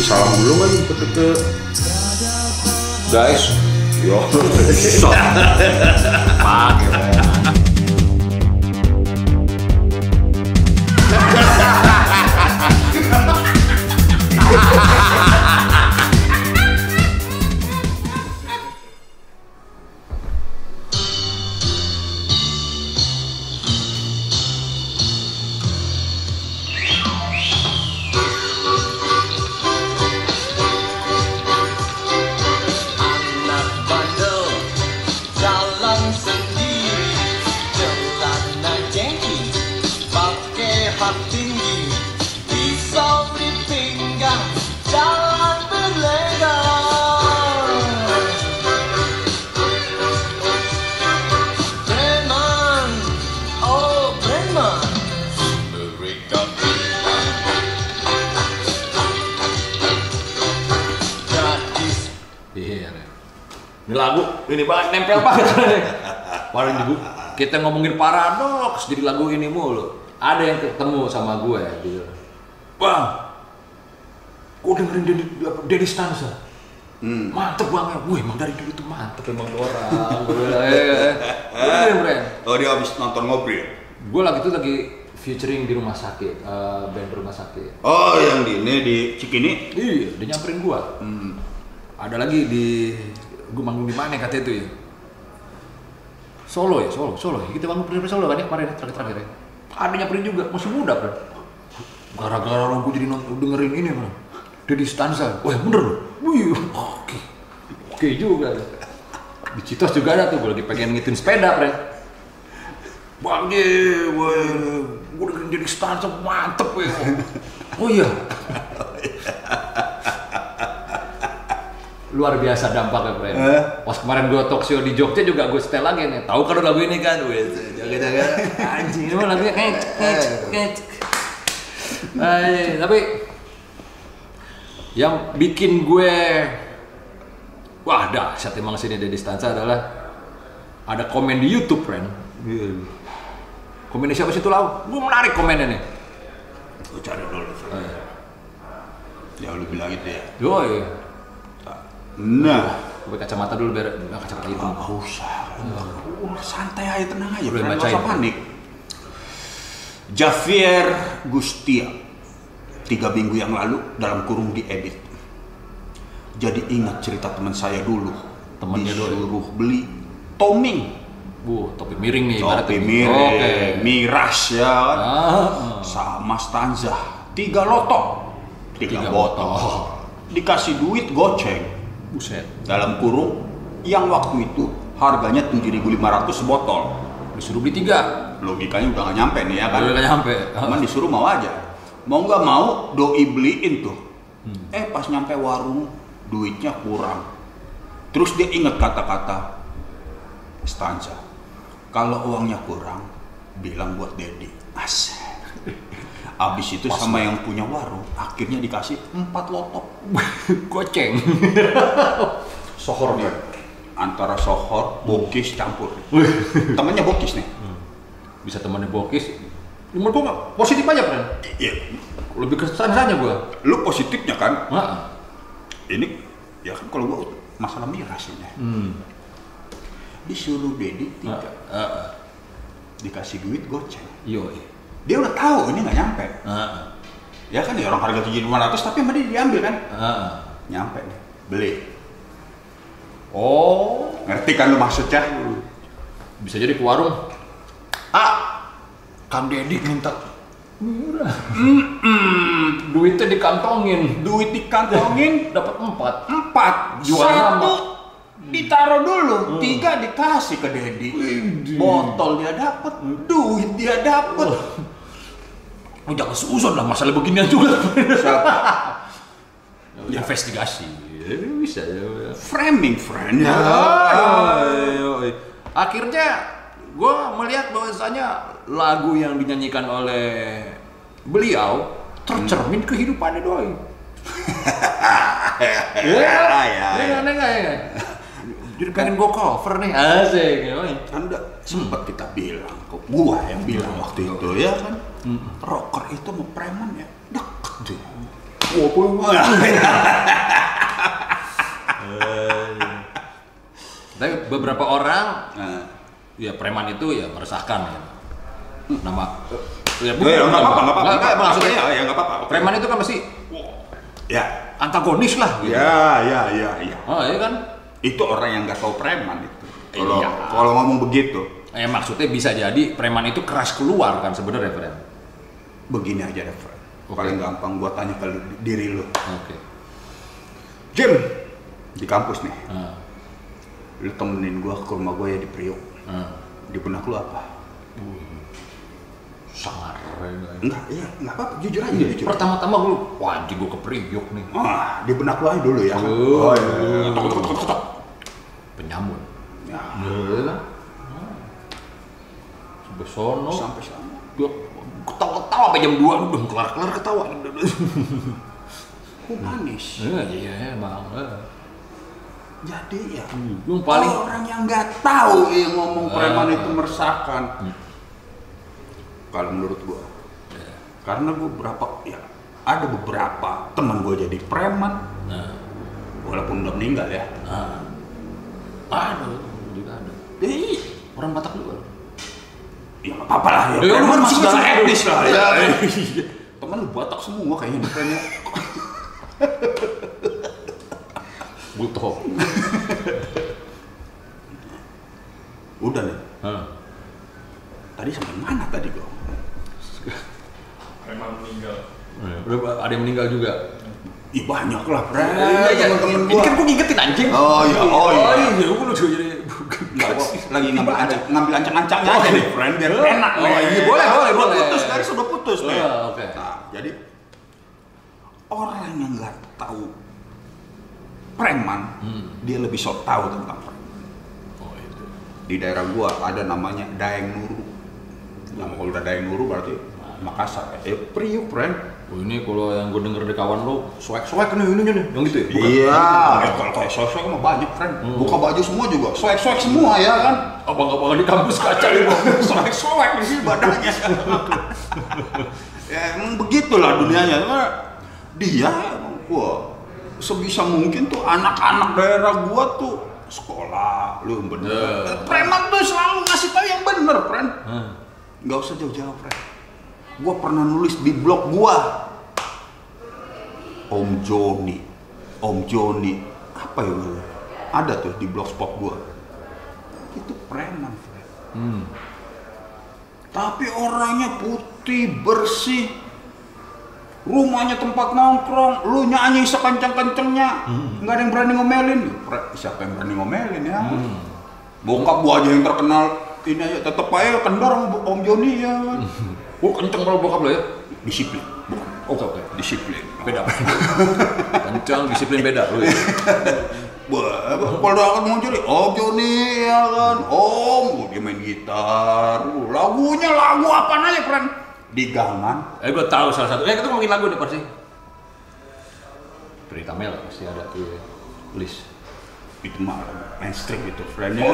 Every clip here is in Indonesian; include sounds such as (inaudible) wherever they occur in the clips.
kasih salam dulu kan ke ke guys yo Pakai, Bren. Anak kita ngomongin paradoks jadi lagu ini mulu. Ada yang ketemu sama gue, dia. Bang, gue dengerin apa, Dedi Stanza. Mantep banget, wih emang dari dulu tuh mantep emang orang. (laughs) Gue eh, eh, eh, Bren. oh dia habis nonton ngobrol Gue lagi tuh lagi featuring di rumah sakit, eh, band rumah sakit. oh yang di ini di Cikini Iya, dia nyamperin gua. Ada lagi di gua manggung di mana katanya itu ya? Solo ya, Solo, Solo. Kita manggung di Solo kan ya kemarin ya, terakhir-terakhir ya. Ada nyamperin juga, masih muda, Bro. Gara-gara lo gua jadi nonton dengerin ini, Bro. Dedi Stanza. Wah, bener loh. Wih, oke. Oke juga. Di Citos juga ada tuh, gua lagi pengen ngitin sepeda, Bro. Bang gua dengerin Dedi Stanza mantep ya. Oh iya, (laughs) luar biasa dampaknya Bren. Eh? Pas kemarin gue talk show di Jogja juga gue setel lagi nih. Tahu kan lagu ini kan? Wes, (laughs) jaga-jaga. Anjing, ini mah lagunya kayak kayak kayak. Ay, tapi yang bikin gue wah dahsyat emang sini dari Stanza adalah ada komen di YouTube, Bren. Komennya siapa sih itu lau? Gue menarik komennya nih. gue cari dulu Eh, ya lu bilang itu ya Yoi, nah gue kacamata dulu biar nggak kacamata hitam. Nggak usah, Udah santai aja, tenang aja, nggak usah panik. Javier Gustia, tiga minggu yang lalu dalam kurung diedit. Jadi ingat cerita teman saya dulu. Temannya dulu. Disuruh beli toming, Bu, topi miring nih. topi miring, Oke. miras ya kan. Ah, Sama stanza, tiga lotok, tiga, Tiga botol. botol. Dikasih duit goceng buset. dalam kurung yang waktu itu harganya 7.500 sebotol. Disuruh beli tiga. Logikanya udah gak nyampe nih ya kan. Udah nggak nyampe. Cuman disuruh mau aja. Mau nggak mau doi beliin tuh. Hmm. Eh pas nyampe warung duitnya kurang. Terus dia inget kata-kata stanza. Kalau uangnya kurang, bilang buat Dedi. Asik. Abis itu Pas sama yang punya warung, akhirnya dikasih empat lotok. (laughs) Goceng. Sohor nih. Antara sohor, bokis campur. (laughs) Temennya bokis nih. Bisa temannya bokis. Menurut gua positif aja, Pren. Iya. Lebih ke sana gua. Lu positifnya kan, Nah. ini ya kan kalau gua masalah miras ini Hmm. disuruh Dedi Nah, tiga uh, dikasih duit goceng Yo. Dia udah tahu ini nggak nyampe. Uh, ya kan ya orang harga tujuh lima ratus tapi sama dia diambil kan? Uh. nyampe nih beli. Oh, ngerti kan lu maksudnya? Bisa jadi ke warung. ah. Kang Dedi minta. Murah. Duitnya dikantongin. duit dikantongin? (laughs) Dapat empat. empat? Jual satu ditaruh dulu. Tiga dikasih ke Dedi botol dia dapet. Duit dia dapet. Oh, jangan seuzon lah masalah beginian juga. Siapa? (laughs) Investigasi. Ya, bisa ya. framing friend ya Ya, Akhirnya gue melihat bahwasanya lagu yang dinyanyikan oleh beliau tercermin kehidupannya doi. (laughs) ya ya Iya, nggak ya? Jadi pengen gue cover nih, asik. Anda sempat kita bilang, kok gua yang bilang waktu itu ya kan, rocker itu mau preman ya deket tuh. Wah, (laughs) Tapi beberapa orang Nah, ya preman itu ya meresahkan ya. Nama ya Eh, nggak apa-apa, nggak apa-apa. Nggak, nggak, maksudnya Ya, ya, nggak apa-apa. Oke. preman itu kan pasti Ya, antagonis lah gitu. ya, ya, ya, ya. Oh, iya kan? Itu orang yang nggak tahu preman itu. Kalau Iya. kalau ngomong begitu, Eh maksudnya bisa jadi preman itu keras keluar kan sebenarnya, Fred. Begini aja deh. Oke. Paling gampang gua tanya ke lu- diri lu. Oke. Jim, di kampus nih, Nah, lu temenin gua ke rumah gua ya di Priok. nah. Di benak lu apa? sangar Enggak, iya, enggak apa-apa, jujur aja, Iya, jujur. pertama-tama gue wah anjing gue kepriok nih Ah, di benak lu aja dulu ya. Oh, iya. Tok, tok, tok, tok, tok. penyamun Ya, Iya. Sampai sono sampai sana. gue sampai jam 2 udah kelar-kelar ketawa Kok manis? Iya, iya emang eh. Jadi ya, yang paling orang yang nggak tahu yang ngomong preman Ah. itu meresahkan. Hmm. Kalau menurut gua, Iya. karena gua berapa ya ada beberapa teman gua jadi preman, nah walaupun udah meninggal ya. nah ada juga ada Eh, orang Batak juga ya nggak apa-apa lah ya. Ya, lu masih masih- etnis lah ya. Iya. Teman lu Batak semua kayaknya preman. butuh Udah nih. Hah. Tadi sampai mana tadi gua? Preman meninggal. Udah ada yang meninggal juga Ih banyak lah, Fred. Iya, iya. Temen-temen Ini gua. kan gue ngingetin anjing. Oh iya, oh iya. iya, gue lucu jadi. Gua lagi ngambil ancang, ngambil ancang-ancangnya aja nih, friend, biar Oh, enak. oh, nih. iya, boleh, boleh, Udah boleh. putus, garis udah putus nih. Oh, oke. Nah, jadi orang yang nggak tahu preman, Hmm. dia lebih sok tahu tentang preman. Oh itu. Di daerah gua ada namanya Daeng Nuru. Nah, kalau udah Daeng Nuru berarti Makassar. Eh, Priuk, friend. Oh ini kalau yang gue denger dari kawan lo, swag-swag nih ininya nih, yang gitu ya? Bukan? Iya, ya, kalau kayak sosok mah banyak, friend. Hmm. Buka baju semua juga, swag-swag semua ya kan. Abang-abang di kampus kaca nih bang. (laughs) Soek-soek di sini badannya. (laughs) ya emang begitulah dunianya. Dia emang wah sebisa mungkin tuh anak-anak daerah gua tuh sekolah lu bener. Ya. Preman tuh selalu ngasih tahu yang bener, friend. Hmm. Nggak usah jauh-jauh, friend. Gua pernah nulis di blog gua. Om Joni. Om Joni. Apa ya gua? Ada tuh di blogspot gua. Itu preman. Hmm. Tapi orangnya putih, bersih. Rumahnya tempat nongkrong, lu nyanyi sekencang-kencangnya. Nggak ada yang berani ngomelin. Pre- Siapa yang berani ngomelin ya? Bokap gua aja yang terkenal ini aja tetep aja kendor Om Joni ya. Kan? Oh kenceng kalau bokap lo ya? Disiplin. Oke oke. Disiplin. Beda. (laughs) kenceng, disiplin beda lo ya. (laughs) Wah, kalau udah akan muncul, Om Joni ya kan, Om, oh, dia main gitar, Uh, lagunya lagu apa aja keren, di gangan, Eh gue tahu salah satu. Eh kita ngomongin lagu nih pasti. Berita Mel pasti ada tuh ya. List. itu mah mainstream itu friendnya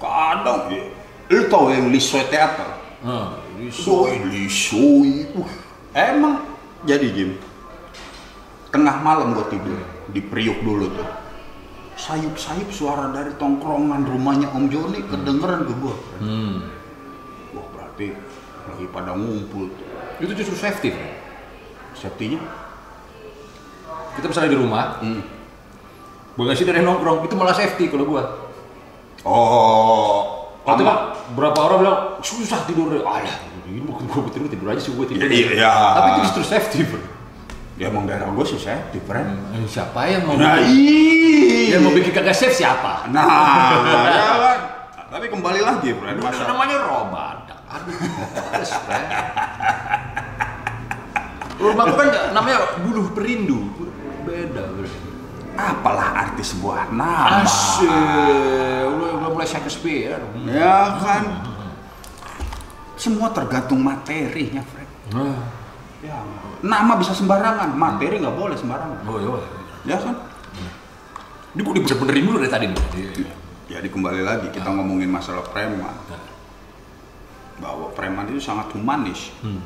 kadang ya lu tau yang Lisoy Theater Hmm. Soy uh, emang jadi Jim tengah malam gua tidur di Priuk dulu tuh sayup-sayup suara dari tongkrongan rumahnya Om Joni kedengeran ke gua Hmm. wah berarti lagi pada ngumpul tuh Itu justru safety. Safety-nya Kita misalnya di rumah, hmm. gue ngasih dari nongkrong, itu malah safety kalau gue. oh kan berapa orang bilang susah tidur. Alah, ini bukan gue tidur tidur aja sih gue tidur. Iya, iya. Tapi itu justru safety bro. ya emang daerah gua sih safety friend Eh, Siapa yang mau nah bikin, iya yang mau bikin kagak safe siapa? Nah, ya kan. Tapi kembali lagi, friend. Itu Masa namanya robadak. Aduh, males, Fred. Rumah gua kan namanya buluh perindu. Beda, bro. apalah arti sebuah nama? Asyik, mulai Shakespeare. Ya kan. Semua tergantung materinya. Nah, Ya. Nama bisa sembarangan, materi nggak boleh sembarangan. oh iya. Ya kan? Ini gue dibener-benerin dulu dari tadi nih. Iya. Jadi kembali lagi kita ngomongin masalah preman. Bahwa preman itu sangat humanis. Hmm.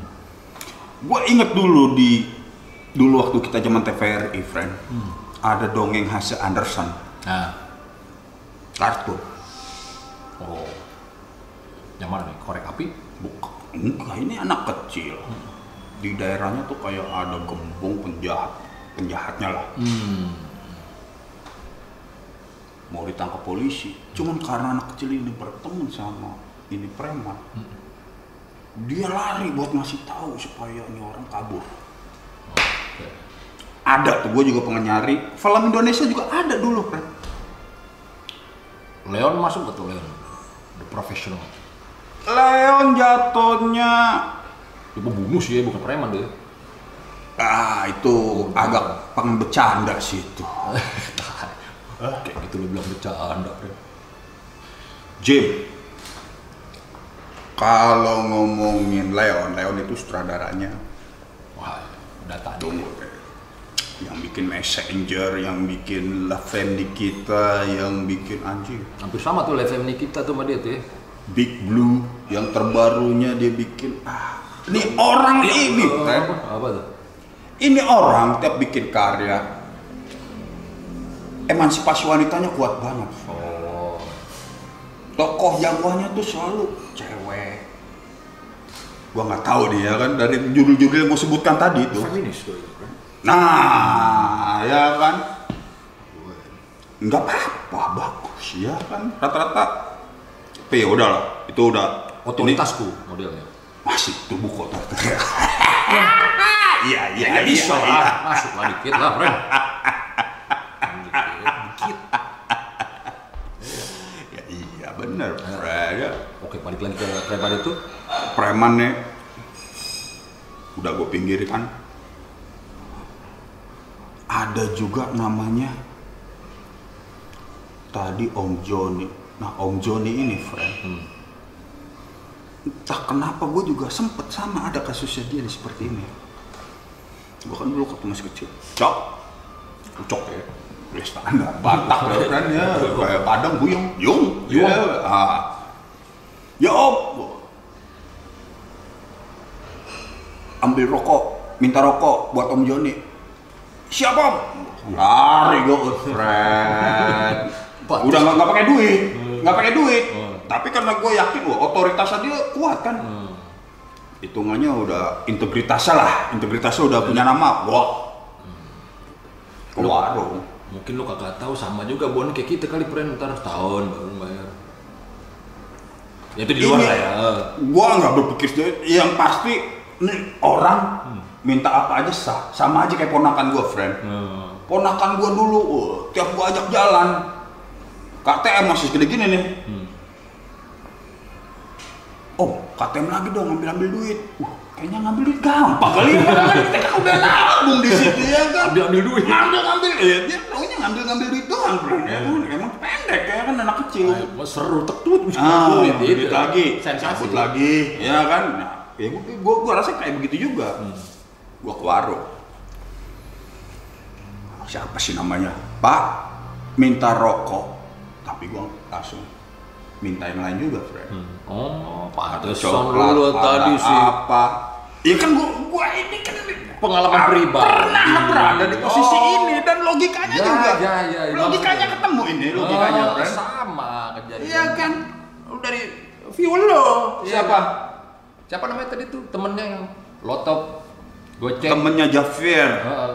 Gue inget dulu di Dulu waktu kita zaman TVRI, friend, ada dongeng Hasse Anderson, Nah, kartun. Oh. Yang mana nih? Korek api? Bukan, enggak, ini anak kecil. Di daerahnya tuh kayak ada gembong penjahat, penjahatnya lah. Hmm. Mau ditangkap polisi, cuman karena anak kecil ini berteman sama ini preman. Dia lari buat ngasih tahu supaya ini orang kabur. Ada tuh, gue juga pengen nyari. Film Indonesia juga ada dulu, friend. Leon masuk ke tuh Leon? The Professional. Leon jatuhnya Dia pembunuh sih ya, bukan preman dia. ah itu agak pengen bercanda sih itu. (laughs) Kayak gitu lu bilang bercanda. Jim, kalau ngomongin Leon, Leon itu sutradaranya Wah, data tunggu deh. Yang bikin Messenger, yang bikin Love Family kita, yang bikin anjing Hampir sama tuh level kita tuh sama dia tuh ya. Big Blue, yang terbarunya dia bikin ah ini orang ini, Eh, Fred. apa, apa tuh? ini orang tiap bikin karya emansipasi wanitanya kuat banget. Oh, tokoh jagoannya tuh selalu cewek gua nggak tahu dia kan dari judul-judul yang gua sebutkan tadi itu feminis tuh itu, Bre. Nah ya kan nggak apa-apa bagus ya kan rata-rata tapi ya udahlah itu udah Otoritasku modelnya. ini masih tubuh kota (laughs) iya iya Ya iya, bisa iya. lah, masuk lah dikit lah. Dikit, ya iya bener ya. Oke, balik lagi ke preman itu. preman nih udah gue pinggirkan ada juga namanya tadi Om Joni. Nah Om Joni ini friend Hmm. entah kenapa gue juga sempet sama ada kasusnya dia nih seperti ini. Gue kan dulu waktu masih kecil. Cok. Ucok ya. ya standar. (laughs) Batak ya kan ya. Kayak Padang Buyung Yung. Yung. ya. Ah. ya om. Ambil rokok. Minta rokok buat Om Joni siapa om? Lari gue Bagus. udah nggak nggak pakai duit. Nggak pakai duit. Hmm. tapi karena gue yakin wah otoritasnya dia kuat kan? Hmm. hitungannya udah integritasnya lah. Integritasnya udah punya nama gua. Ke warung. Mungkin lu kagak tahu sama juga bon kayak kita kali pren ntar setahun baru bayar. Ya itu di luar Ini- lah ya. gua nggak berpikir yang pasti nih orang minta apa aja sah. Sama aja kayak ponakan gua friend. Hmm. ponakan gua dulu wah, tiap gua ajak jalan. KTM masih segede gini nih. Hmm. oh KTM lagi dong ngambil ambil duit. Wah, kayaknya ngambil duit gampang kali ya. Karena kita kan udah nabung di situ ya kan. Ambil ambil duit. ngambil ngambil ya dia taunya ngambil ngambil duit doang friend. Ya kan emang pendek ya kan anak kecil. Ayo, seru tekut. Ah duit duit itu. lagi. Sensasi. cabut lagi ya kan. Nah, ya gua, gua, gua rasa kayak begitu juga. Hmm. Gua ke warung. Siapa sih namanya? Pak minta rokok. Tapi gua langsung minta yang lain juga friend Hmm. Oh, pantesan coklat lu tadi sih. apa? Ya kan gua, gua ini kan pengalaman pribadi. pernah berada di posisi Oh. ini dan logikanya Ya, juga. ya, ya, ya. logikanya ketemu ini logikanya Oh, friend sama kejadian. iya kan? Lu dari view lo siapa? Siapa? Namanya tadi tuh? Temennya yang lotop goceng. temennya Jafir Heeh.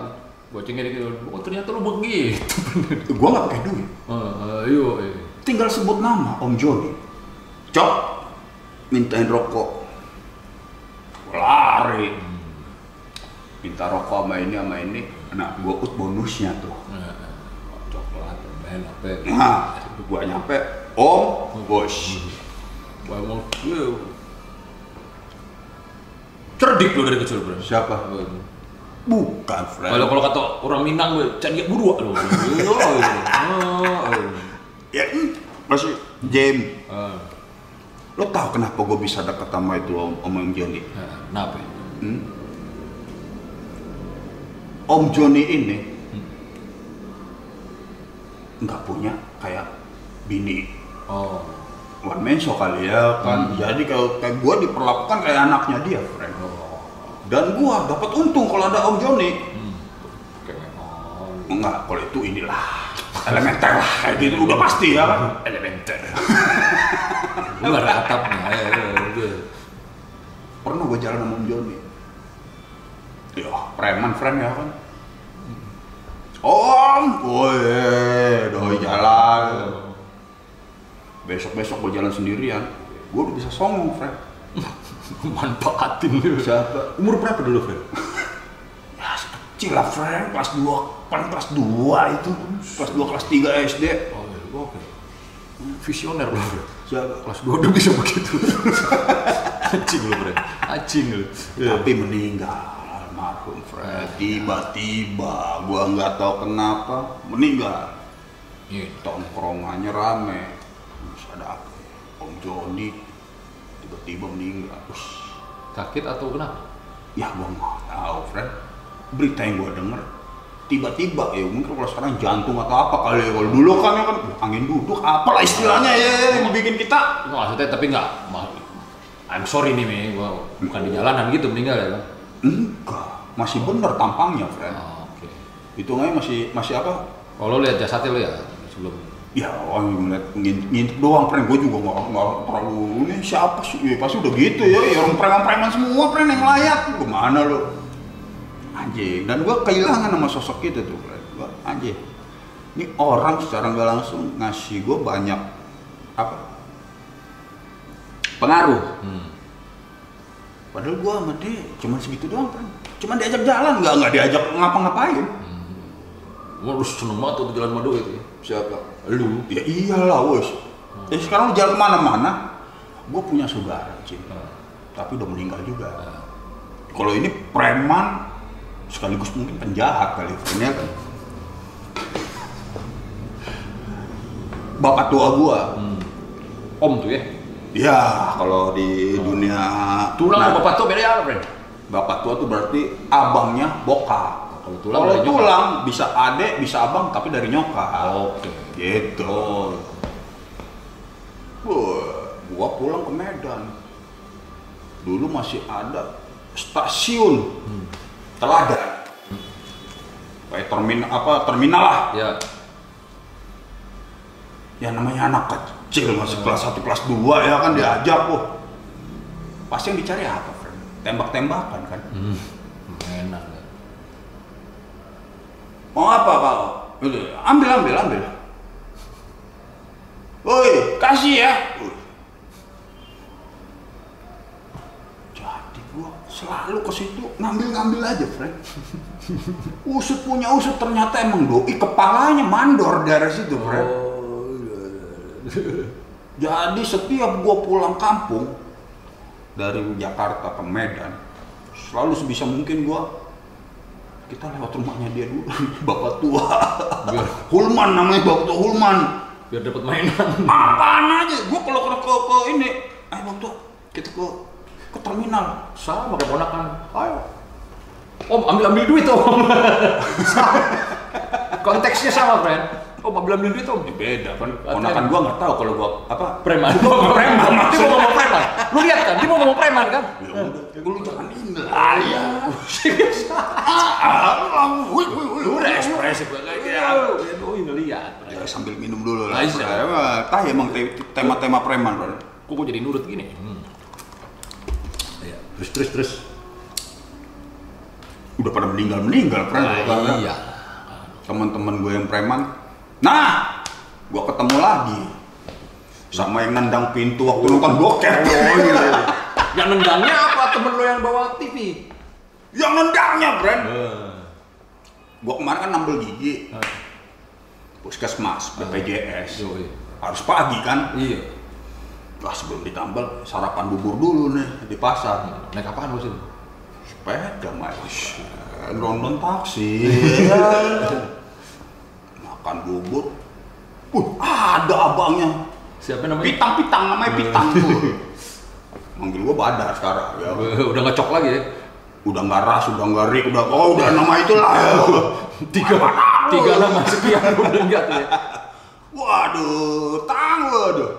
gocengnya gitu. Oh ternyata lu begitu. (laughs) gua nggak pakai duit. Heeh, Ayo, iya. tinggal sebut nama Om Joni cok mintain rokok. Lari. Minta rokok sama ini sama ini. Nah gua ut bonusnya tuh. Coklat, permen, apa? Nah gua nyampe Om bos Wah, emang lu cerdik lu dari kecil bro. siapa bukan friend Kalau kalau kata orang Minang, gue canggih. Oh, iya. ya hmm, masih James Ah, lo tahu kenapa gue bisa deket sama itu Om Om, Om Joni nah, Kenapa? Hmm? Om Joni ini nggak punya kayak bini Oh, one man show kali ya kan jadi kalau kayak gue diperlakukan kayak anaknya dia friend. Dan gue dapat untung kalau ada Om Joni Hmm. enggak kalau itu inilah elementer lah kayak gitu udah pasti ya kan Elementer. (laughs) Lu gak ada atapnya. Ya, ya, udah. pernah gue jalan sama Om Joni ya preman friend ya kan Om, woi, doi jalan. Besok-besok gue jalan sendirian, gue udah bisa songong, friend. Manfaatin lu. Siapa? Umur berapa dulu, Fer? (laughs) Ya, kecil lah, friend. Kelas 2, paling kelas 2 itu. Kelas 2, kelas 3 SD. Oh, iya, oke. Visioner lu, Fer. Siapa? Kelas 2 udah bisa begitu. (laughs) Acing lu, Fer. Acing lu. Tapi meninggal almarhum Fred. Tiba-tiba gua nggak tahu kenapa meninggal. Iya. Tongkrongannya rame. Terus ada ya? Om Joni tiba-tiba meninggal. Ush, Sakit atau kenapa? ya gua nggak tahu Fred. Berita yang gua denger tiba-tiba ya mungkin kalau sekarang jantung atau apa kali ya kalau dulu kan ya kan angin duduk apalah istilahnya ya yang bikin kita Itu maksudnya tapi nggak, I'm sorry nih, Mi. Gua bukan di jalanan gitu meninggal ya kan? enggak masih bener tampangnya Fred Oh, oke. hitungannya masih masih apa Kalau lihat jasadnya lu ya sebelum Ya, orang ngeliat ngintip, ngintip doang, friend. Gue juga nggak nggak terlalu ini siapa sih? Ya, pasti udah gitu ya. ya orang preman-preman semua, friend yang layak. Gimana lo? Anjing. Dan gue kehilangan sama sosok itu tuh, friend. Gua, anjing. Ini orang secara nggak langsung ngasih gue banyak apa? Pengaruh. hmm. Padahal gue sama dia cuma segitu doang, friend. Cuma diajak jalan, nggak nggak diajak ngapa-ngapain. Gua lu seneng banget tuh jalan madu itu ya. Siapa? Lu. Ya iyalah, wes. Ya sekarang lu jalan ke mana-mana, gue punya saudara, Cing. Tapi udah meninggal juga. Kalau ini preman, sekaligus mungkin penjahat kali, friend, ya kan? Bapak tua gua. Hmm. Om tuh ya. Ya, kalau di dunia Tulang nah, bapak tuh beda ya, bapak tua tuh berarti abangnya bokap. Kalau tulang Kalau nyokap. tulang bisa adek, bisa abang, tapi dari nyokap. Oke. Gitu. Wah, gua pulang ke Medan. Dulu masih ada stasiun teladan. Kayak terminal apa terminal lah. Ya. Ya namanya anak kecil masih kelas 1 kelas 2 ya kan diajak wah. Pasti yang dicari apa? Tembak-tembakan kan. Hmm. Enak. Mau apa kau? Gitu. Ambil, ambil, ambil. Woi, kasih ya. Jadi gua selalu ke situ ngambil-ngambil aja, friend. usut punya usut ternyata emang doi kepalanya mandor dari situ, friend. Jadi setiap gua pulang kampung dari Jakarta ke Medan, selalu sebisa mungkin gua kita lewat rumahnya dia dulu, (laughs) bapak tua. Biar (laughs) Hulman namanya bapak tua Hulman. biar dapat mainan. (laughs) Apaan aja? Gua kalau ke, ke, ke ini, ayo bapak tua, kita ke ke terminal. Sama kayak ponakan. Ayo. Om ambil ambil duit om. Konteksnya sama, friend. Om ambil ambil duit om. Ya beda kan. Ponakan gua nggak tahu kalau gua apa. Preman. Preman, Dia mau ngomong preman. Lu lihat kan? Dia mau ngomong preman kan? Ya udah, gua lu jangan ini lah. Ya. Ah, wih. Lu udah ekspresif banget ya. Oh, ngeliat. Ya, sambil minum dulu lah. Tah emang te- tema-tema preman, bro. Kok gua jadi nurut gini? Hmm. Iya. Terus terus terus. Udah pada meninggal-meninggal, friend. Ah, iya. Teman-teman gue yang preman. Nah, gua ketemu lagi sama yang nendang pintu waktu nonton bokep. Oh iya. (laughs) Yang nendangnya apa? Temen lo yang bawa TV? Yang nendangnya, friend. Eh. Gua kemarin kan nambel gigi, Ah. puskesmas, BPJS. Yoi. Harus pagi kan? Iya. Wah sebelum ditambal sarapan bubur dulu nih di pasar. Naik apaan lo sih? Sepeda mas, nonton taksi. (laughs) Makan bubur. Uh, ada abangnya. Siapa namanya? Pitang-pitang namanya pitang tuh. (laughs) Manggil gua badar sekarang ya. (laughs) Udah ngecok lagi ya? Udah nggak ras, udah nggak rik, udah oh udah nama itulah. (laughs) Tiga, tiga nama sekian udah enggak tuh ya? Waduh, tang waduh.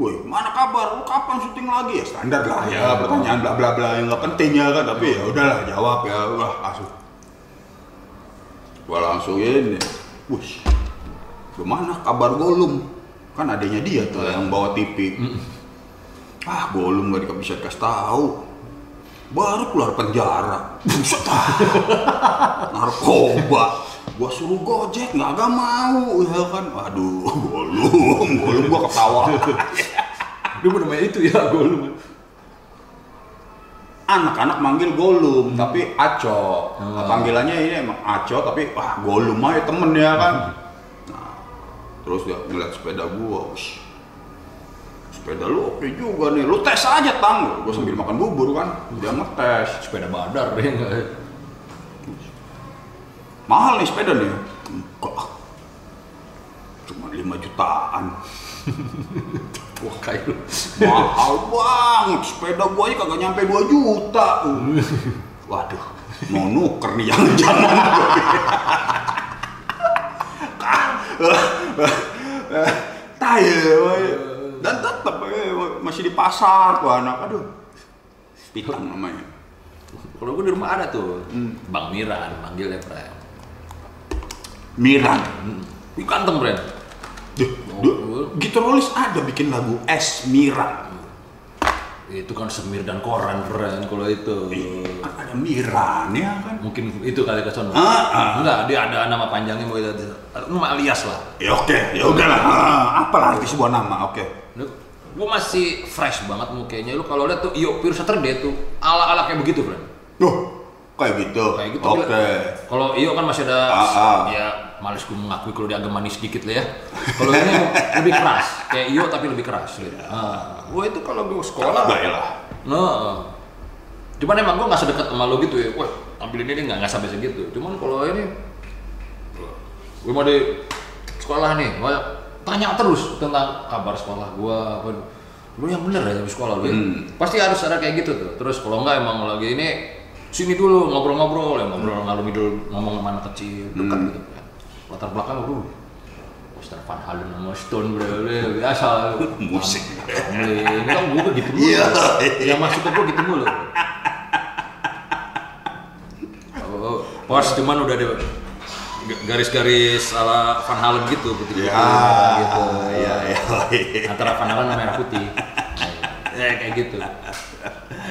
Boy, mana kabar? Lu kapan syuting lagi ya? Standar lah ya, pertanyaan bla bla bla yang nggak penting ya kan, tapi ya udahlah jawab ya, wah asuh. Gua langsung ini, wush, gimana kabar Golum? Kan adanya dia tuh yang bawa TV. Ah, Golum gak bisa dikasih tahu. Baru keluar penjara. Buset. (laughs) Narkoba. Gua suruh gojek, nggak agak mau ya kan. Aduh, Golum, Golum gua ketawa. Dia namanya itu ya Gollum. Anak-anak manggil Golum tapi Aco. Oh. panggilannya ini emang Aco tapi wah Golum aja temen ya kan? Nah, terus dia ngeliat sepeda gua "Wih, sepeda lu oke juga nih. Lu tes aja tang. Gua sambil makan bubur kan? Dia ngetes. Sepeda badar ya enggak. mahal nih sepeda nih. Enggak. Cuma 5 jutaan (laughs) Wah kayak lu. mahal banget sepeda gua aja kagak nyampe 2 juta. Waduh. Mau nuker nih jangan-jangan tai woy. dan tetap eh, masih di pasar tuh anak. Aduh. Pitang namanya. Kalau gue di rumah ada tuh, Bang Miran manggilnya Pren. Miran? Di kantong Pren. Duh, duh, Gitarolis ada bikin lagu Es Miran Itu kan semir dan koran Pren kalau itu. kan ada Miran ya kan Mungkin itu kali ke sono. Ah, ah. Enggak, dia ada nama panjangnya mau itu. Nama alias lah. ya oke ya udahlah Ah, apalah arti sebuah nama oke Lu, lu masih fresh banget mukanya. Lu kalau lihat tuh Iyo Pure Saturday tuh ala-ala kayak begitu, Pren. Duh, kayak gitu Kayak gitu. oke. Kalau Iyo kan masih ada Ah, ah. ya males gue mengakui kalau dia agak manis dikit lah ya. Kalau ini lebih keras, kayak Iyo tapi lebih keras gitu. Ah, gua itu kalau gue sekolah enggak ya lah Nah, cuman emang gue nggak sedekat sama lo gitu ya. Wah, ambil ini dia nggak nggak sampai segitu. Cuman kalau ini, gue mau di sekolah nih, gua tanya terus tentang kabar sekolah gue. Apa, lu yang bener ya di sekolah lu ya? Hmm. Pasti harus ada kayak gitu tuh. Terus kalau nggak emang lagi ini sini dulu ngobrol-ngobrol, ya ngobrol ngalur ngidul ngomong sama anak kecil, dekat Hmm. gitu. Ya. Latar belakang lu, Mr. Van Halen sama Stone bro, biasa. Musik. Ini kan gue gitu mulu. Iya. Yang masuk ke gue gitu mulu. Oh, pos cuman udah ada garis-garis ala Van Halen gitu putih ya gitu. ya ya Antara Van Halen sama merah putih. Ya kayak gitu.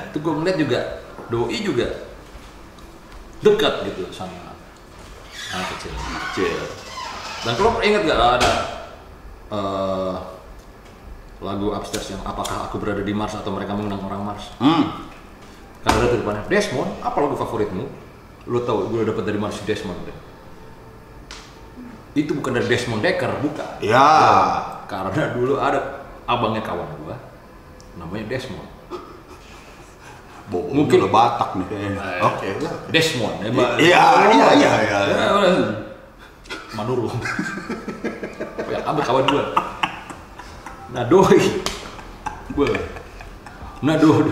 Itu gue ngeliat juga doi juga dekat gitu sama anak kecil. kecil Dan kalau ingat gak ada eh, lagu upstairs yang apakah aku berada di Mars atau mereka mengenang orang Mars? hmm Karena ada tuh depannya Desmond, apa lagu favoritmu? Lo tau gue dapat dari mana si Desmond deh. Itu bukan dari Desmond Decker, bukan. ya Karena dulu ada abangnya kawan gua, namanya Desmond. Bohong Mungkin- udah Batak nih kayaknya. Eh, Oke. Desmond, ya, Mbak. Iya, iya, iya, iya. Ya. Manuru. (laughs) ya, ambil kawan gua. Nah, doi. Gua. Nah, doi,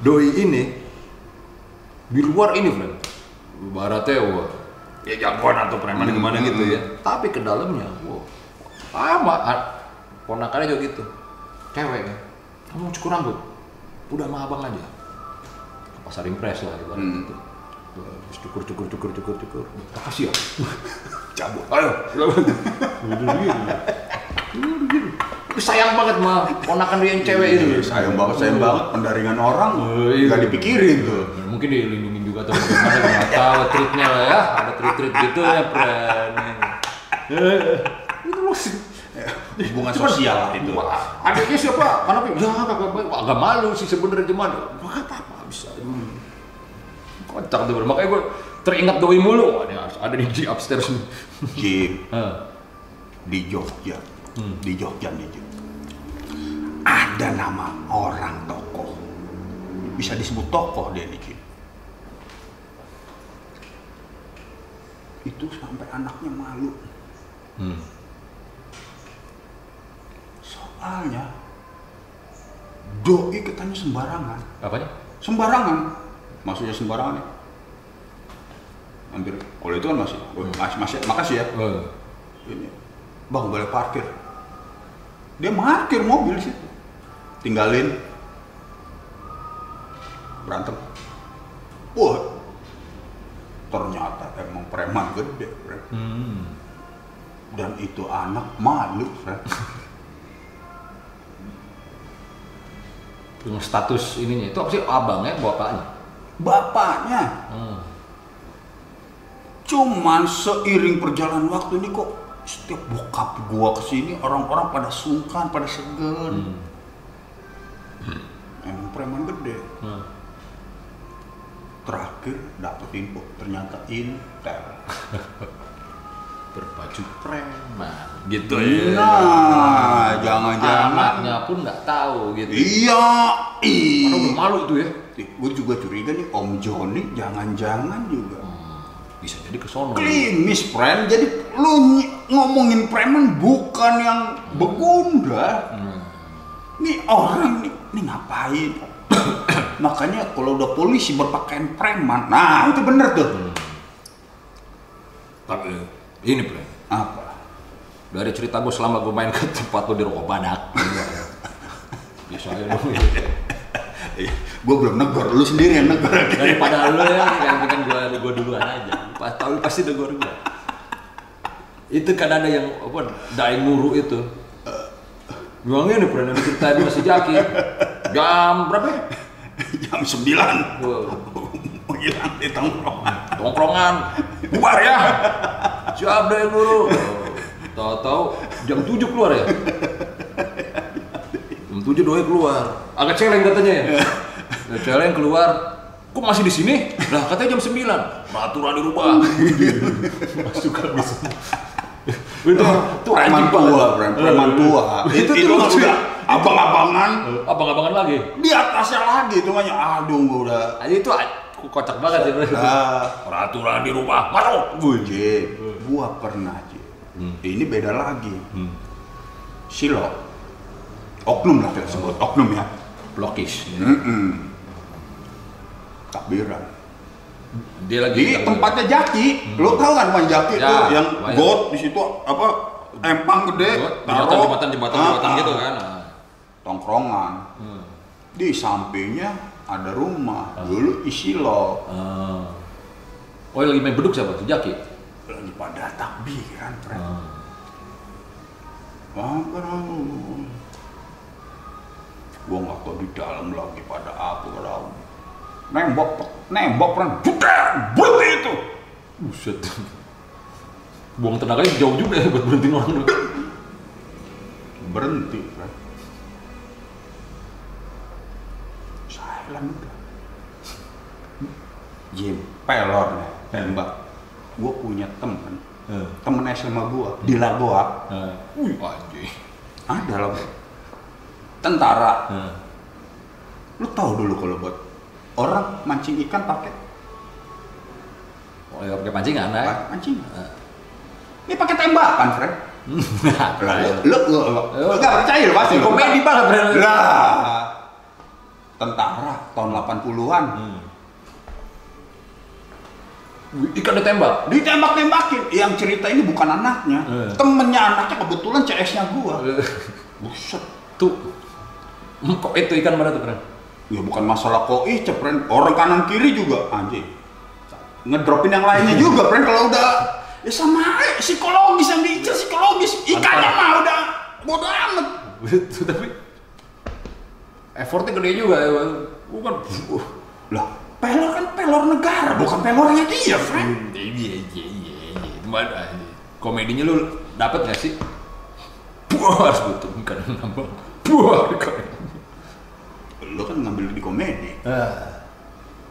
doi ini di luar ini, friend. Baratnya, wah, ya jagoan atau preman Hmm, gimana hmm, gitu hmm. ya. Tapi ke dalamnya, wah, sama. ah, Ponakannya juga gitu. Cewek kan. Kamu cukur rambut. Udah sama abang aja. Pasar impres lah ibarat Hmm. gitu. Terus cukur, cukur, cukur, cukur, cukur. Makasih ya. (laughs) Cabut. Ayo. Tapi sayang banget mah ponakan dia yang cewek itu. Iya, sayang banget, sayang banget pendaringan orang Oh, iya. nggak dipikirin tuh. Mungkin dilindungin juga atau bagaimana nggak tahu treatnya lah ya. Ada treat-treat gitu ya, friend. Itu maksud. Hubungan Cuman, sosial lah itu. Adiknya siapa? Karena ya agak malu sih sebenarnya cuman nggak bisa. Kocak tuh, bro. makanya gue teringat doi mulu. Harus ada di, di upstairs nih. (laughs) Hah. di Jogja, Hmm. di Jogja nih Jim. Ada nama orang tokoh. Bisa disebut tokoh dia nih Jim. Itu sampai anaknya malu. Hmm. Soalnya doi katanya sembarangan. Apanya? Sembarangan. Maksudnya sembarangan ya? Hampir. Kalau itu kan masih. Oh, masih, masih makasih ya. Oh. Ini. Bang boleh parkir. Dia parkir mobil situ. Tinggalin. Berantem. Wah. Ternyata emang emang preman gede, Fred. Hmm. Dan itu anak malu, Fred. (laughs) Dengan status ininya itu apa sih abangnya, bapaknya? Bapaknya Hmm. Cuman seiring perjalanan waktu ini kok setiap bokap gua ke sini orang-orang pada sungkan, pada segan. Hmm. Emang preman gede. Hmm. Terakhir dapet info ternyata intel. (laughs) Berbaju preman, gitu ya. Nah, jangan-jangan. Anaknya pun nggak tahu gitu. Iya, iya. malu tuh ya. Gue juga curiga nih Om Joni jangan-jangan juga. Hmm. Bisa jadi ke sono. Klimis, friend. Jadi lu ngomongin preman bukan yang begunda. Hmm. Nih orang nih, nih ngapain? (coughs) Makanya kalau udah polisi berpakaian preman, nah itu bener tuh. Hmm. Tapi ini Bre, Apa? dari cerita gue selama gue main ke tempat lo di rokok badak. Biasanya dong. gue belum negor, lu sendiri yang negor. Daripada lo ya, yang kan gue gue duluan aja. Pas tahu pasti negor gue. Itu kan ada yang apa daeng muru itu. Bilang ini pernah diceritain masih jaki. Jam berapa? ya? Jam 9 Wow. mau hilang di tongkrongan. tongkrongan bubar ya siap deh guru. Tahu-tahu jam 7 keluar ya? Jam 7 doi keluar. Agak celeng katanya ya? Agak celeng keluar. Kok masih di sini? Lah katanya jam 9 peraturan dirubah masuk kan bisa itu itu preman rajin banget. tua, preman, preman tua. itu itu, tuh lucu udah abang-abangan. Abang-abangan lagi? Di atasnya lagi itu hanya aduh gua udah itu kocak banget sih ah peraturan dirubah masuk. J, gua pernah J. Hmm. Ini beda lagi. Hmm. Silo. Oknum lah kita sebut, oknum ya. blokis Mm-mm. Takbiran. dia lagi Di tempatnya Jaki, lo tau kan rumah Jaki Ya, tuh yang banyak. got di situ apa empang gede, jembatan jembatan jembatan Ah, jembatan ah, gitu kan Ah. Tongkrongan. Hmm. Di sampingnya ada rumah. Dulu isi lo Ah. oh yang lagi main beduk siapa tuh Jaki pada takbiran, friend. Ah. Apa namanya? Gua nggak tahu di dalam lagi pada apa kalau nembok nembok friend, bukan berhenti itu. buset buang tenaganya jauh juga ya buat berhentiin orang berhenti friend. Silent udah. Jim, pelor nih, tembak. Gua punya temen, Eh. temen SMA gua di Lagoa. Ah. wih anjing Ada lah, tentara. Ah. Lu tahu dulu kalau buat orang mancing ikan pakai oh ya pakai pancingan nah pakai mancing. Ah. Ini pakai tembakan, Fred. (laughs) Lah, lu lu lu lu nggak percaya lu pasti. komedi banget Lah. Tentara tahun 80-an Hmm. Ikan ditembak ditembak-tembakin. Yang cerita ini bukan anaknya, Eh. temennya anaknya kebetulan CS-nya gua. Eh, Buset. tuh Hmm, kok itu ikan mana tuh bro Ya bukan masalah koi, cepren. Orang kanan kiri juga anjing. Ngedropin yang lainnya (laughs) juga, friend. Kalau udah ya sama aja, psikologis yang diincar psikologis. Ikannya mah udah bodo amat. itu tapi effortnya gede juga ya bukan Lah, pelor kan pelor negara, bukan pelornya dia, friend. iya iya iya iya mana komedinya lu dapat gak sih? Puas betul bukan nambah puas Lo kan ngambil di komedi. ah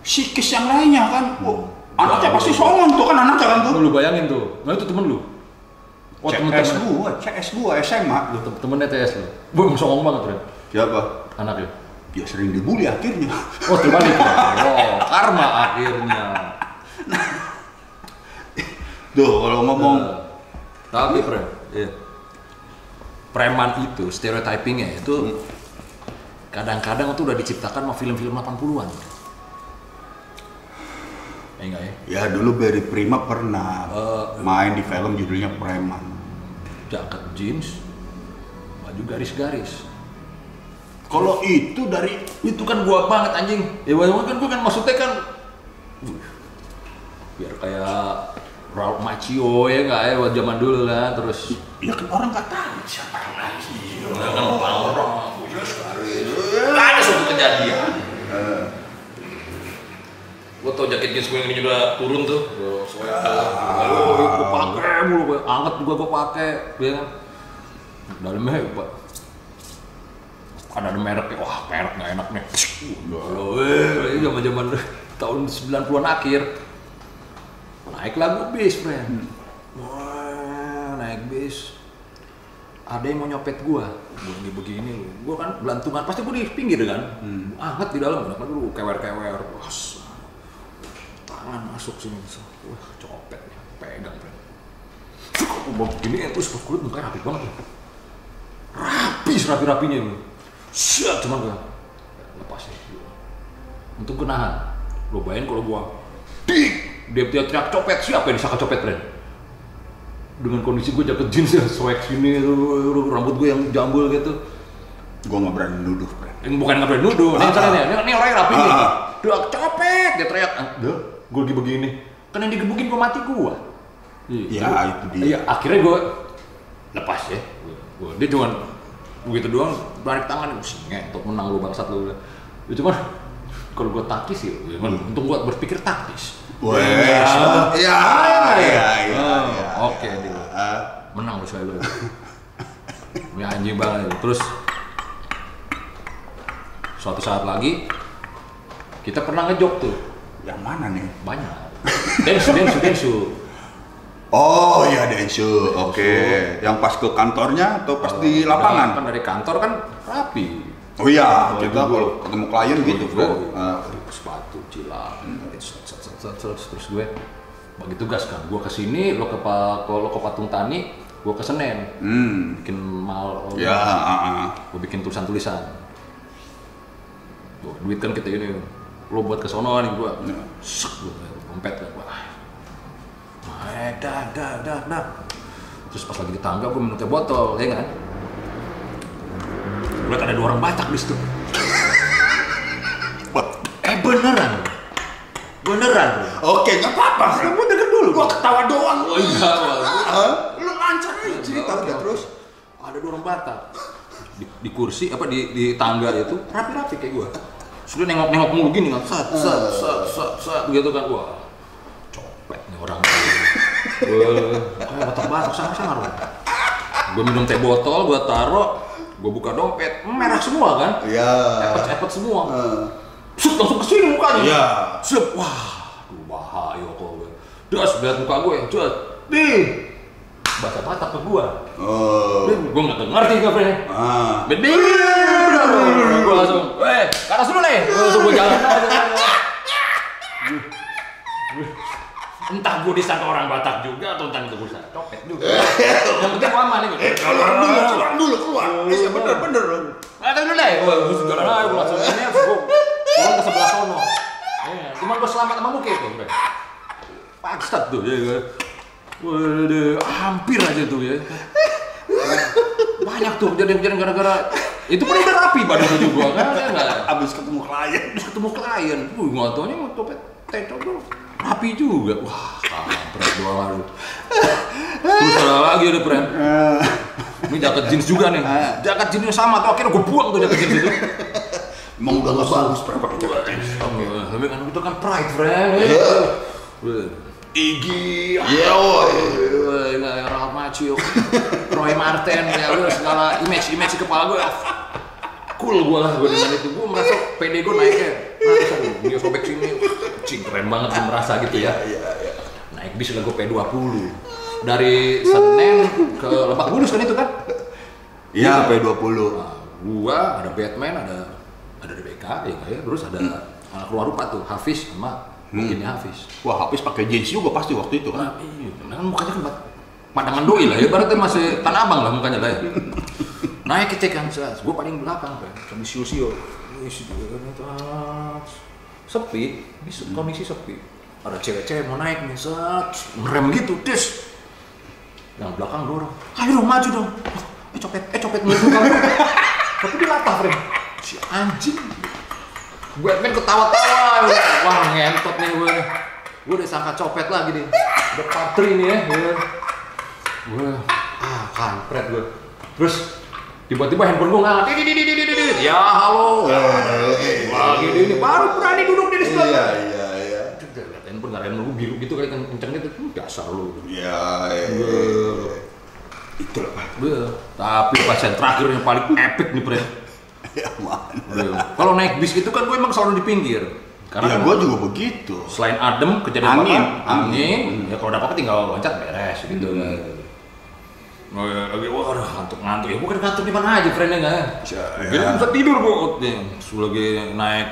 Sikis yang lainnya kan, oh, anaknya pasti songong tuh kan anaknya kan tuh. lu bayangin tuh. Nah itu temen lu. Oh temen CS gua, CS gua SMA. lu tem- temennya TS lu. Wah, songong banget bro Siapa? anaknya Ya sering dibully akhirnya. oh terbalik (laughs) oh karma akhirnya. (laughs) Tuh, kalau ngomong Eh, tapi pre iya. preman itu stereotypingnya itu kadang-kadang tuh udah diciptakan sama film-film 80-an ya enggak ya? Ya dulu Barry Prima pernah Eh, main di film judulnya Preman. jaket jeans baju garis-garis Kalau itu dari itu kan gua banget anjing. Ya walaupun kan gua kan maksudnya kan biar kayak Macio ya nggak ya buat zaman dulu kan terus. Ya kan orang nggak tahu siapa yang lagi. kan orang ada suatu kejadian. Gue tau jaket jeans gue yang ini juga turun tuh. Gue sweater gue gue pakai mulu gue anget juga gue pakai ya kan. Dalamnya pak ada ada mereknya wah merek nggak enak nih. Loh, eh, zaman zaman tahun 90-an akhir. Naik lagu bis friend. Wah naik bis. Ada yang mau nyopet gua. Gua ini begini. Lu gua kan belantungan. Pasti gua di pinggir kan. Anget di dalam. Kan dulu kewer kewer wah tangan masuk sini. Wah copet pegang friend. Mau begini terus pas kulit mukanya rapi banget ya. rapi serapi rapinya lu siap cuman gua lepas ya untuk gua nahan lo bayangin kalau gua dik dia dia teriak copet. Siapa yang disangka copet friend dengan kondisi gue jaket jeans ya swag sini rambut gue yang jambul gitu. Gue nggak berani nuduh, Bro. yang bukan nggak berani nuduh ini Ah, ah. ini, ini orangnya rapi nih. Ah, ah. dia copet dia teriak "Ah, dah gue lagi begini. Kan yang digebukin gue mati gue Ya, itu dia. iya akhirnya gue lepas ya. Gue dia cuma begitu doang balik tangan gue ngentot menang lu bangsat lu. Ya cuman kalau gue taktis ya, ya kan, untung gue berpikir taktis. Wes, Ya. ya, ya, ya, ya. oke, menang lu saya lu. Ini anjing banget. Terus suatu saat lagi kita pernah ngejok tuh. Yang mana nih? banyak. Densu densu densu Oh iya Densu, oke. Yang pas ke kantornya atau pas di lapangan? kan dari kantor kan rapi. Oh iya, Oh, kita kalau ketemu klien gitu, Gue bro. Ah, sepatu cilang set, terus gue bagi tugas kan. Gue ke sini lo ke Pa- kalau lo ke patung tani gue ke senen. Hmm, bikin mal ya, ah, ah. gue bikin tulisan-tulisan. Duit kan kita ini. Lo buat ke sono nih gue Ya. sek gue dompet kan naik dah dah dah dah terus pas lagi di tangga gue minum teh botol ya kan? Gue ada dua orang batak di situ. Wah, eh beneran. Beneran. Oke, nggak apa-apa. Kamu denger dulu. Gua ketawa doang. oh iya Ah, Lu lancar aja cerita udah terus. ada dua orang Batak di, di kursi apa di di tangga itu? Rapi-rapi kayak gua. Sudah nengok-nengok mulu gini kan? Sat sat sat sat sat gitu kan? Gua copet nih orang Wah, kayak Batak Batak sangar sangar gua minum teh botol gua taro gua buka dompet merah semua kan Iya. epet-epet semua Ah. Set, langsung ke sini mukanya Iya. Sep, wah, aduh bahaya kok gue. Das, lihat muka gue, cet, nih, bahasa Batak ke gue. Oh. Gue nggak ngerti Bre. Ah. Bedil, gue langsung, eh, ke atas dulu nih. Gue langsung gue jalan aja. Entah gue disangka orang Batak juga atau entah gue disangka copet juga. Yang penting gue aman nih. Eh, keluar dulu, keluar dulu, keluar. Iya, bener, bener. Nggak tahu dulu deh, gue jalan aja, gue langsung ini, gue turun ke sebelah sono. Iya, Cuma gue selamat sama muka itu. Paksat tuh, ya kan. Waduh, hampir aja tuh ya. Banyak tuh kejadian-kejadian gara-gara itu pun udah rapi badannya juga kan, ya nggak? Abis ketemu klien. Terus ketemu klien, wih nggak taunya mau topet teto tuh rapi juga. Wah, kampret doang lu. Terus ada lagi ada friend. Ini jaket jeans juga nih. Jaket jeansnya sama tuh akhirnya gue buang tuh jaket jeans itu. Emang udah nggak bagus, Bro, pakai jaket jeans. Tapi kan itu kan pride, friend. Iggy, Iya, woy. Wih, nggak Ralph Macchio, Roy Martin, ya udah segala image image kepala gue. Cool gue lah gue dengan itu, gue merasa PD gue naiknya. Nah, terus aku sobek sini, cing keren banget gue merasa gitu ya. (laughs) Iya, iya. Naik bis lah gue P20 dari Senen ke Lebak Bulus kan itu kan? Iya, P20. Nah, gua ada Batman, ada ada DBK, ya ya, terus ada anak keluar rupa tuh, Hafiz sama mungkinnya Hafiz. Wah, habis pakai jeans juga pasti waktu itu kan. Nah, iya, kan mukanya kan pandangan doi lah ya, ibaratnya masih tanah abang lah mukanya lah ya. (laughs) Naik ke cek kan, gue paling belakang kan, sambil. Wih, sepi, bisa kondisi sepi. Ada cewek-cewek mau naik nih, set, ngerem gitu, des. Yang belakang dorong, ayo dong maju dong. Eh copet, eh copet muka gue. Tapi dia latah, Frem. Si anjing. Batman ketawa-tawa. Wah ngentot nih gue. Gue udah sangka copet lagi nih. udah patri nih ya. ya. Gue, ah kampret gue. Terus tiba-tiba handphone gue nggak di di di di di di ya halo. Lagi di ini baru berani duduk di sebelah Iya, iya, iya. handphone nggak ada handphone gue biru gitu kayak kenceng gitu. Hmm, dasar lu. Iya, iya. Gue- Itu lah. Tapi pas yang terakhir yang paling epic nih pre. Ya, kalau naik bis itu kan gue emang selalu di pinggir. Karena Ya, kan gue juga begitu. selain adem kejadian Angin, apa angin, ya kalau apa-apa tinggal loncat beres gitu. Kan Oh ya, lagi wah udah ngantuk-ngantuk ya, bukan ngantuk di mana aja friendnya nggak? Ya, ya. bisa tidur bu, nih, Terus lagi naik,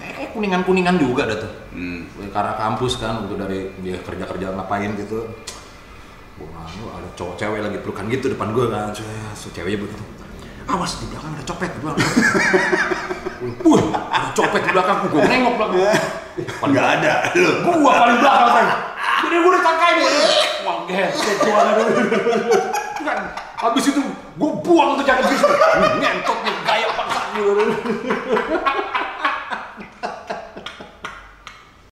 eh kuningan-kuningan juga dah tuh. Hmm. Arah kampus kan, untuk dari dia kerja-kerja ngapain gitu. Wah, ada cowok cewek lagi pelukan gitu depan gua kan, so, so ceweknya begitu. Awas di belakang ada copet di belakang. (laughs) Wah, ada copet di belakang, gua nengok belakang. Nggak ada. Lu. Gua paling belakang kan. Jadi gua ditangkai nih. Wah, geset gua kan. Habis itu gua buang tuh jaket bis. Ngentot nih gaya bangsa gitu. (laughs)